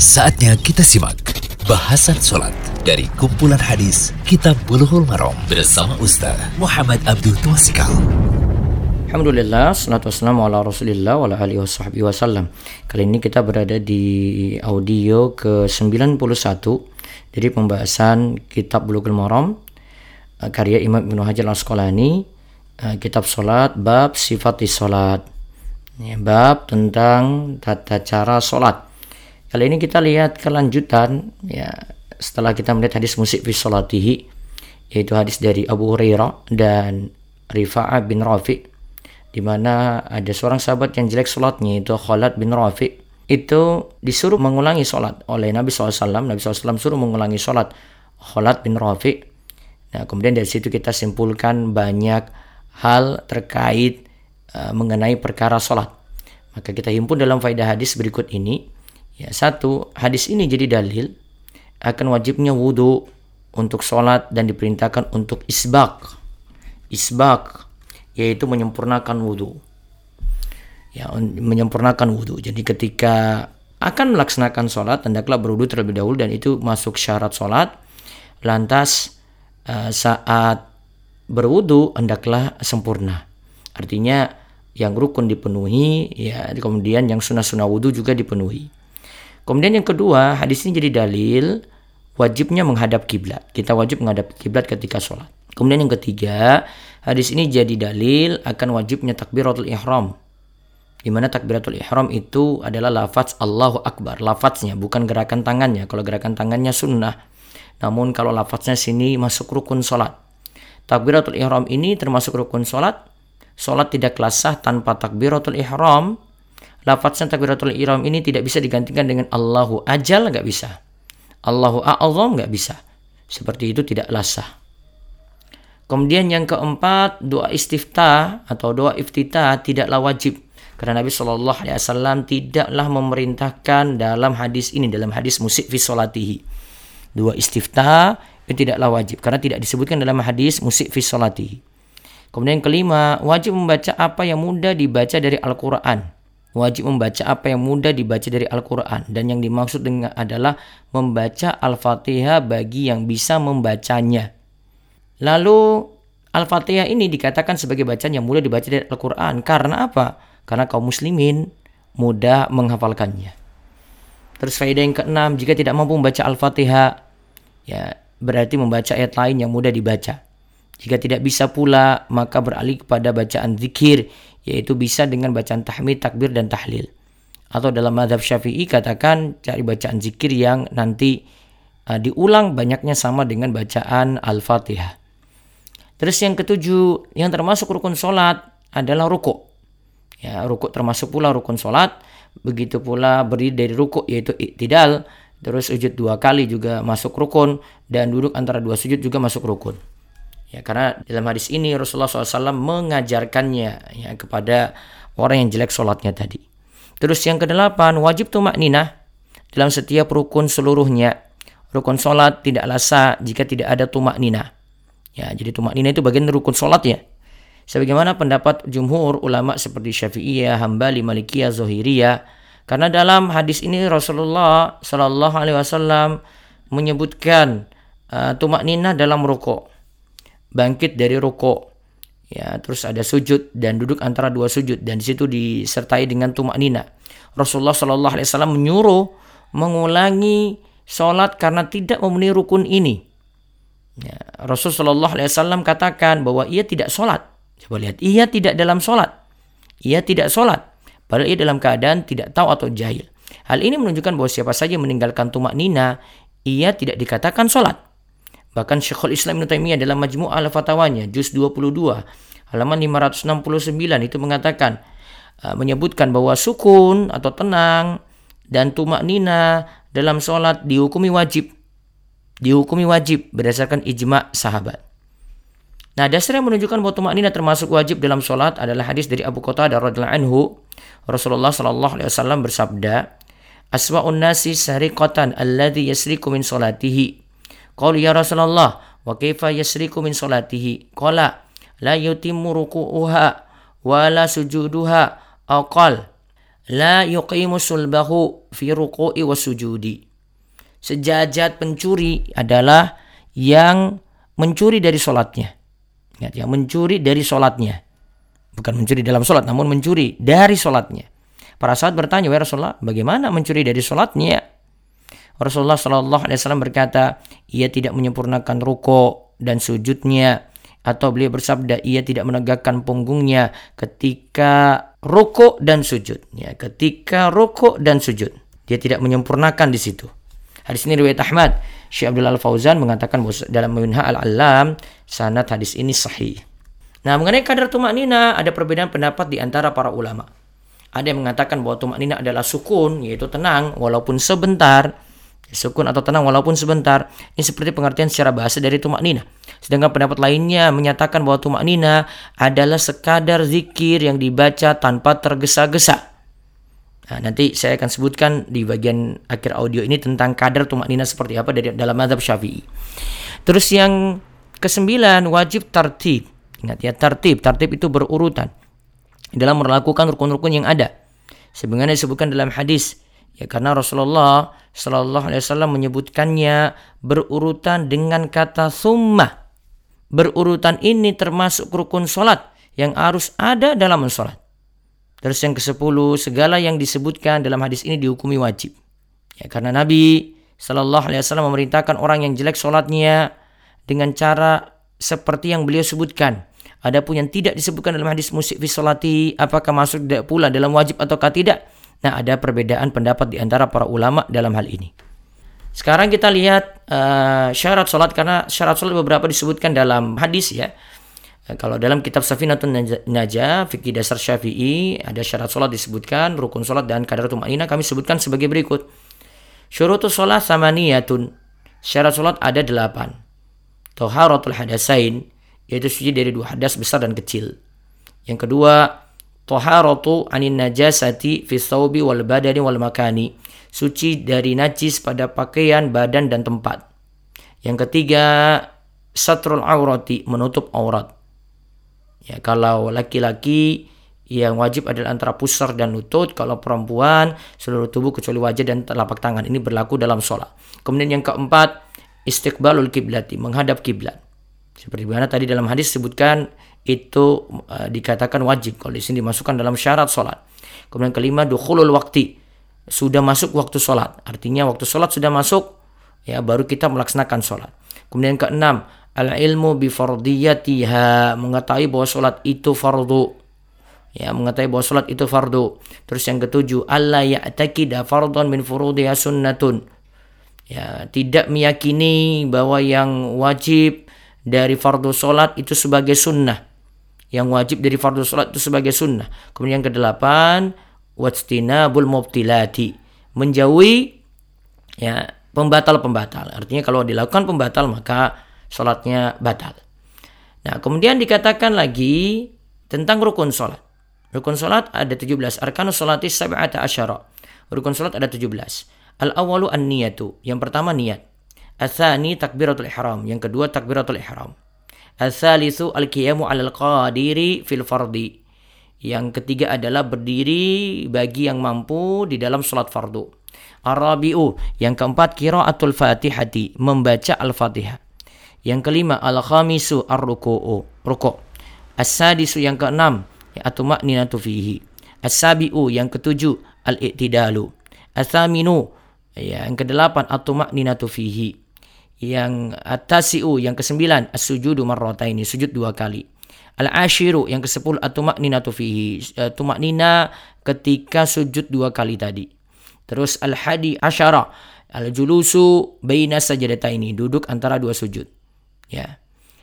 Saatnya kita simak bahasan sholat dari kumpulan hadis Kitab Bulughul Maram bersama Ustaz Muhammad Abdul Twasikal. Alhamdulillah, salatu wassalamu ala rasulillah wa alihi wasallam Kali ini kita berada di audio ke-91 Dari pembahasan kitab Bulughul Maram eh, Karya Imam Ibn Hajar al-Asqalani eh, Kitab Salat, Bab Sifat Salat Bab tentang tata cara salat Kali ini kita lihat kelanjutan ya setelah kita melihat hadis musik fi salatihi yaitu hadis dari Abu Hurairah dan Rifa'ah bin Rafi' di mana ada seorang sahabat yang jelek sholatnya itu Khalid bin Rafi. Itu disuruh mengulangi sholat oleh Nabi SAW Nabi SAW suruh mengulangi sholat Khalid bin Rafi. Nah kemudian dari situ kita simpulkan banyak hal terkait uh, mengenai perkara sholat maka kita himpun dalam faedah hadis berikut ini Ya, satu, hadis ini jadi dalil akan wajibnya wudhu untuk sholat dan diperintahkan untuk isbak. Isbak, yaitu menyempurnakan wudhu. Ya, menyempurnakan wudhu. Jadi ketika akan melaksanakan sholat, hendaklah berwudhu terlebih dahulu dan itu masuk syarat sholat. Lantas uh, saat berwudhu hendaklah sempurna. Artinya yang rukun dipenuhi, ya kemudian yang sunnah-sunnah wudhu juga dipenuhi. Kemudian yang kedua, hadis ini jadi dalil wajibnya menghadap kiblat. Kita wajib menghadap kiblat ketika sholat. Kemudian yang ketiga, hadis ini jadi dalil akan wajibnya takbiratul ihram. Di mana takbiratul ihram itu adalah lafaz Allahu Akbar. Lafaznya bukan gerakan tangannya. Kalau gerakan tangannya sunnah. Namun kalau lafaznya sini masuk rukun sholat. Takbiratul ihram ini termasuk rukun sholat. Sholat tidak kelas sah tanpa takbiratul ihram lafaznya takbiratul ihram ini tidak bisa digantikan dengan Allahu ajal nggak bisa. Allahu a'azam nggak bisa. Seperti itu tidak sah. Kemudian yang keempat, doa istiftah atau doa iftitah tidaklah wajib. Karena Nabi Shallallahu Alaihi Wasallam tidaklah memerintahkan dalam hadis ini dalam hadis musik fi solatihi. Dua istiftah itu tidaklah wajib karena tidak disebutkan dalam hadis musik fi solatihi. Kemudian yang kelima, wajib membaca apa yang mudah dibaca dari Al-Quran wajib membaca apa yang mudah dibaca dari Al-Quran dan yang dimaksud dengan adalah membaca Al-Fatihah bagi yang bisa membacanya. Lalu Al-Fatihah ini dikatakan sebagai bacaan yang mudah dibaca dari Al-Quran karena apa? Karena kaum muslimin mudah menghafalkannya. Terus faedah yang keenam, jika tidak mampu membaca Al-Fatihah, ya berarti membaca ayat lain yang mudah dibaca. Jika tidak bisa pula, maka beralih kepada bacaan zikir yaitu bisa dengan bacaan tahmid, takbir dan tahlil. Atau dalam madhab syafi'i katakan cari bacaan zikir yang nanti uh, diulang banyaknya sama dengan bacaan al-fatihah. Terus yang ketujuh, yang termasuk rukun sholat adalah rukuk. Ya, rukuk termasuk pula rukun sholat. Begitu pula berdiri dari rukuk yaitu iktidal. Terus sujud dua kali juga masuk rukun. Dan duduk antara dua sujud juga masuk rukun. Ya, karena dalam hadis ini Rasulullah SAW mengajarkannya ya, kepada orang yang jelek sholatnya tadi. Terus yang kedelapan, wajib tumak ninah dalam setiap rukun seluruhnya. Rukun sholat tidak lasa jika tidak ada tumak ninah. Ya, jadi tumak ninah itu bagian rukun sholat ya. Sebagaimana pendapat jumhur ulama seperti Syafi'iyah, Hambali, Malikiyah, Zohiriyah. Karena dalam hadis ini Rasulullah Shallallahu Alaihi Wasallam menyebutkan uh, tumak ninah dalam rukuk bangkit dari rokok ya terus ada sujud dan duduk antara dua sujud dan di situ disertai dengan tumak nina. Rasulullah Shallallahu Alaihi Wasallam menyuruh mengulangi sholat karena tidak memenuhi rukun ini. Ya, Rasul Shallallahu Alaihi Wasallam katakan bahwa ia tidak sholat coba lihat ia tidak dalam sholat ia tidak sholat padahal ia dalam keadaan tidak tahu atau jahil. Hal ini menunjukkan bahwa siapa saja meninggalkan tumak nina ia tidak dikatakan sholat Bahkan Syekhul Islam Ibn Taimiyah dalam Majmu' al-Fatawanya juz 22 halaman 569 itu mengatakan uh, menyebutkan bahwa sukun atau tenang dan tumak nina dalam sholat dihukumi wajib. Dihukumi wajib berdasarkan ijma sahabat. Nah, dasar yang menunjukkan bahwa tumak nina termasuk wajib dalam sholat adalah hadis dari Abu Qatadah radhiyallahu anhu. Rasulullah shallallahu alaihi wasallam bersabda, "Aswa'un nasi sariqatan alladhi yasriku min salatihi." Qalu ya Rasulullah, wa kaifa yasriku min salatihi? Qala la yutimmu ruku'uha wa la sujuduha aw qal la yuqimu sulbahu fi ruku'i wasujudi. Sejajar pencuri adalah yang mencuri dari solatnya. Ingat ya, mencuri dari solatnya. Bukan mencuri dalam solat, namun mencuri dari solatnya. Para sahabat bertanya, ya Rasulullah, bagaimana mencuri dari solatnya? Rasulullah Shallallahu Alaihi Wasallam berkata, ia tidak menyempurnakan ruko dan sujudnya, atau beliau bersabda, ia tidak menegakkan punggungnya ketika ruko dan sujud. Ya, ketika ruko dan sujud, dia tidak menyempurnakan di situ. Hadis ini riwayat Ahmad. Syekh Abdul Al Fauzan mengatakan dalam Minha Al Alam sanad hadis ini sahih. Nah, mengenai kadar tumak nina ada perbedaan pendapat di antara para ulama. Ada yang mengatakan bahwa tumak nina adalah sukun, yaitu tenang walaupun sebentar. Sukun atau tenang walaupun sebentar. Ini seperti pengertian secara bahasa dari tumak nina. Sedangkan pendapat lainnya menyatakan bahwa tumak nina adalah sekadar zikir yang dibaca tanpa tergesa-gesa. Nah, nanti saya akan sebutkan di bagian akhir audio ini tentang kadar tumak nina seperti apa dari dalam madhab syafi'i. Terus yang kesembilan wajib tartib. Ingat ya tartib. Tartib itu berurutan dalam melakukan rukun-rukun yang ada. Sebenarnya disebutkan dalam hadis ya karena Rasulullah Shallallahu Alaihi Wasallam menyebutkannya berurutan dengan kata summa. Berurutan ini termasuk rukun sholat yang harus ada dalam sholat. Terus yang ke-10, segala yang disebutkan dalam hadis ini dihukumi wajib. Ya, karena Nabi Shallallahu alaihi wasallam memerintahkan orang yang jelek sholatnya dengan cara seperti yang beliau sebutkan. Adapun yang tidak disebutkan dalam hadis musik fi apakah masuk tidak pula dalam wajib ataukah tidak? Nah, ada perbedaan pendapat di antara para ulama dalam hal ini. Sekarang kita lihat uh, syarat sholat karena syarat sholat beberapa disebutkan dalam hadis ya. Eh, kalau dalam kitab Safinatun Najah, fikih dasar Syafi'i, ada syarat sholat disebutkan, rukun sholat dan kadar tumanina kami sebutkan sebagai berikut. Syurutu sholat sama niyatun. Syarat sholat ada delapan. Toharatul hadasain, yaitu suci dari dua hadas besar dan kecil. Yang kedua, toharatu anin najasati fi thawbi wal badani wal makani. Suci dari najis pada pakaian, badan, dan tempat. Yang ketiga, satrul aurati, menutup aurat. Ya, kalau laki-laki yang wajib adalah antara pusar dan lutut, kalau perempuan seluruh tubuh kecuali wajah dan telapak tangan. Ini berlaku dalam sholat. Kemudian yang keempat, istiqbalul kiblati, menghadap kiblat. Seperti mana tadi dalam hadis sebutkan itu uh, dikatakan wajib kalau di sini dimasukkan dalam syarat sholat. Kemudian kelima dukhulul waktu sudah masuk waktu sholat. Artinya waktu sholat sudah masuk ya baru kita melaksanakan sholat. Kemudian keenam al-ilmu bi fardiyatiha mengetahui bahwa salat itu fardu ya mengetahui bahwa salat itu fardu terus yang ketujuh alla ya'taqida fardhan min furudiha sunnatun ya tidak meyakini bahwa yang wajib dari fardu salat itu sebagai sunnah yang wajib dari fardu salat itu sebagai sunnah kemudian yang kedelapan wajtinabul mubtilati menjauhi ya pembatal-pembatal artinya kalau dilakukan pembatal maka sholatnya batal. Nah, kemudian dikatakan lagi tentang rukun sholat. Rukun sholat ada 17. Arkanus sholati sab'ata asyara. Rukun sholat ada 17. Al-awalu an-niyatu. Yang pertama niat. Al-thani takbiratul ihram. Yang kedua takbiratul ihram. Al-thalithu al-qiyamu al qadiri fil fardi. Yang ketiga adalah berdiri bagi yang mampu di dalam sholat fardu. Arabiu. Yang keempat kiraatul fatihati. Membaca al-fatihah. Yang kelima al-khamisu ar-ruku'u, rukuk. As-sadisu yang keenam ya atumakninatu fihi. As-sabi'u yang ketujuh al-i'tidalu. As-saminu ya, yang kedelapan atumakninatu fihi. Yang atasi'u yang kesembilan as-sujudu marrataini, sujud dua kali. Al-ashiru yang kesepuluh atumakninatu fihi. Uh, tumaknina ketika sujud dua kali tadi. Terus al-hadi asyara al-julusu baina sajadataini, duduk antara dua sujud. Ya.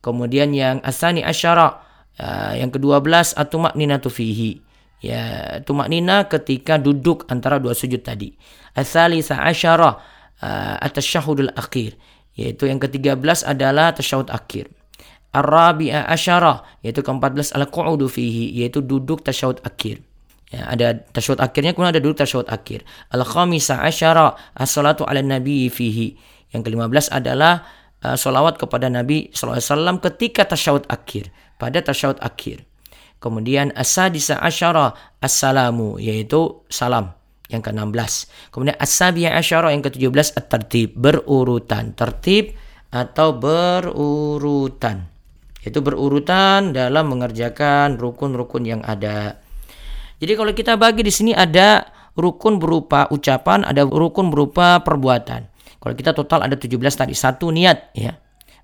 Kemudian yang asani asyara uh, yang kedua belas atumak nina fihi. Ya, tumak nina ketika duduk antara dua sujud tadi. Asalisa asyara uh, atasyahudul akhir. Yaitu yang ketiga belas adalah tasyahud akhir. Arabi'a asyara yaitu keempat belas al-qu'udu fihi yaitu duduk tasyahud akhir. Ya, ada tasyahud akhirnya kemudian ada duduk tasyahud akhir. Al-khamisa asyara as-salatu ala nabi fihi. Yang kelima belas adalah uh, solawat kepada Nabi SAW ketika tasyahud akhir, pada tasyahud akhir. Kemudian asadisa asyara assalamu, yaitu salam. Yang ke-16. Kemudian as-sabi'a asyara yang ke-17 at-tertib, berurutan. Tertib atau berurutan. Itu berurutan dalam mengerjakan rukun-rukun yang ada. Jadi kalau kita bagi di sini ada rukun berupa ucapan, ada rukun berupa perbuatan. Kalau kita total ada 17 tadi. Satu niat ya.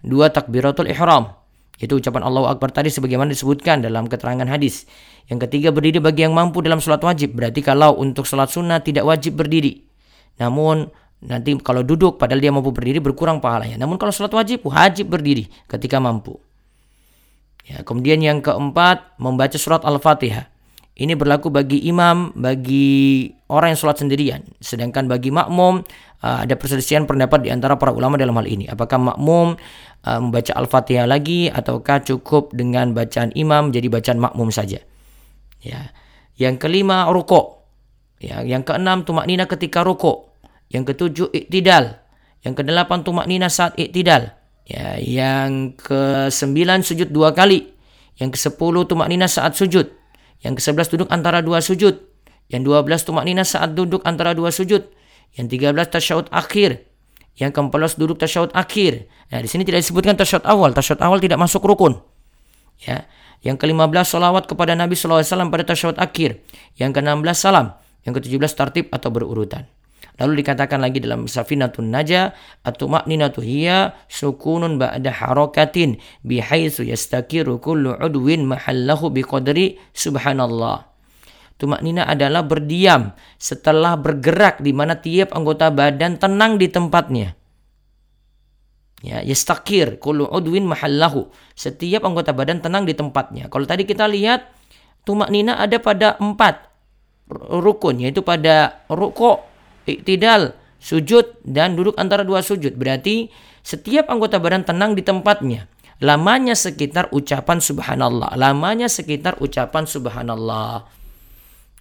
Dua takbiratul ihram. Itu ucapan Allahu Akbar tadi sebagaimana disebutkan dalam keterangan hadis. Yang ketiga berdiri bagi yang mampu dalam sholat wajib. Berarti kalau untuk sholat sunnah tidak wajib berdiri. Namun nanti kalau duduk padahal dia mampu berdiri berkurang pahalanya. Namun kalau sholat wajib wajib berdiri ketika mampu. Ya, kemudian yang keempat membaca surat Al-Fatihah. Ini berlaku bagi imam, bagi orang yang sholat sendirian. Sedangkan bagi makmum uh, ada perselisihan pendapat di antara para ulama dalam hal ini. Apakah makmum uh, membaca Al-Fatihah lagi ataukah cukup dengan bacaan imam jadi bacaan makmum saja? Ya. Yang kelima rukuk. Ya, yang keenam tumak nina ketika rukuk. Yang ketujuh iktidal. Yang kedelapan tumak nina saat iktidal. Ya, yang kesembilan sujud dua kali. Yang kesepuluh tumak nina saat sujud. Yang ke-11 duduk antara dua sujud. Yang 12 tumak nina saat duduk antara dua sujud. Yang 13 tasyahud akhir. Yang ke-14 duduk tasyahud akhir. Nah, di sini tidak disebutkan tasyahud awal. Tasyahud awal tidak masuk rukun. Ya. Yang ke-15 salawat kepada Nabi SAW pada tasyahud akhir. Yang ke-16 salam. Yang ke-17 tartib atau berurutan. Lalu dikatakan lagi dalam Safinatun Naja atau makninatu hiya sukunun ba'da harakatin bihaitsu yastakiru kullu udwin mahallahu biqadri subhanallah. Tumaknina adalah berdiam setelah bergerak di mana tiap anggota badan tenang di tempatnya. Ya, yastakir kullu udwin mahallahu. Setiap anggota badan tenang di tempatnya. Kalau tadi kita lihat tumaknina ada pada empat rukun yaitu pada rukuk iktidal, sujud dan duduk antara dua sujud. Berarti setiap anggota badan tenang di tempatnya. Lamanya sekitar ucapan subhanallah. Lamanya sekitar ucapan subhanallah.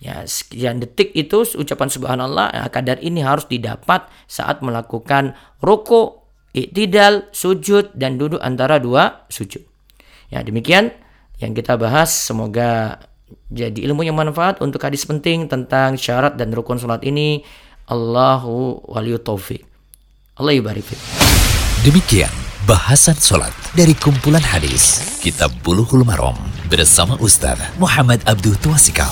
Ya, sekian detik itu ucapan subhanallah nah, kadar ini harus didapat saat melakukan ruku, iktidal, sujud dan duduk antara dua sujud. Ya, demikian yang kita bahas semoga jadi ilmu yang manfaat untuk hadis penting tentang syarat dan rukun salat ini Allahu waliyu taufik. Allah yubarik Demikian bahasan sholat dari kumpulan hadis Kitab Buluhul Marom bersama Ustaz Muhammad Abdul Tuasikal.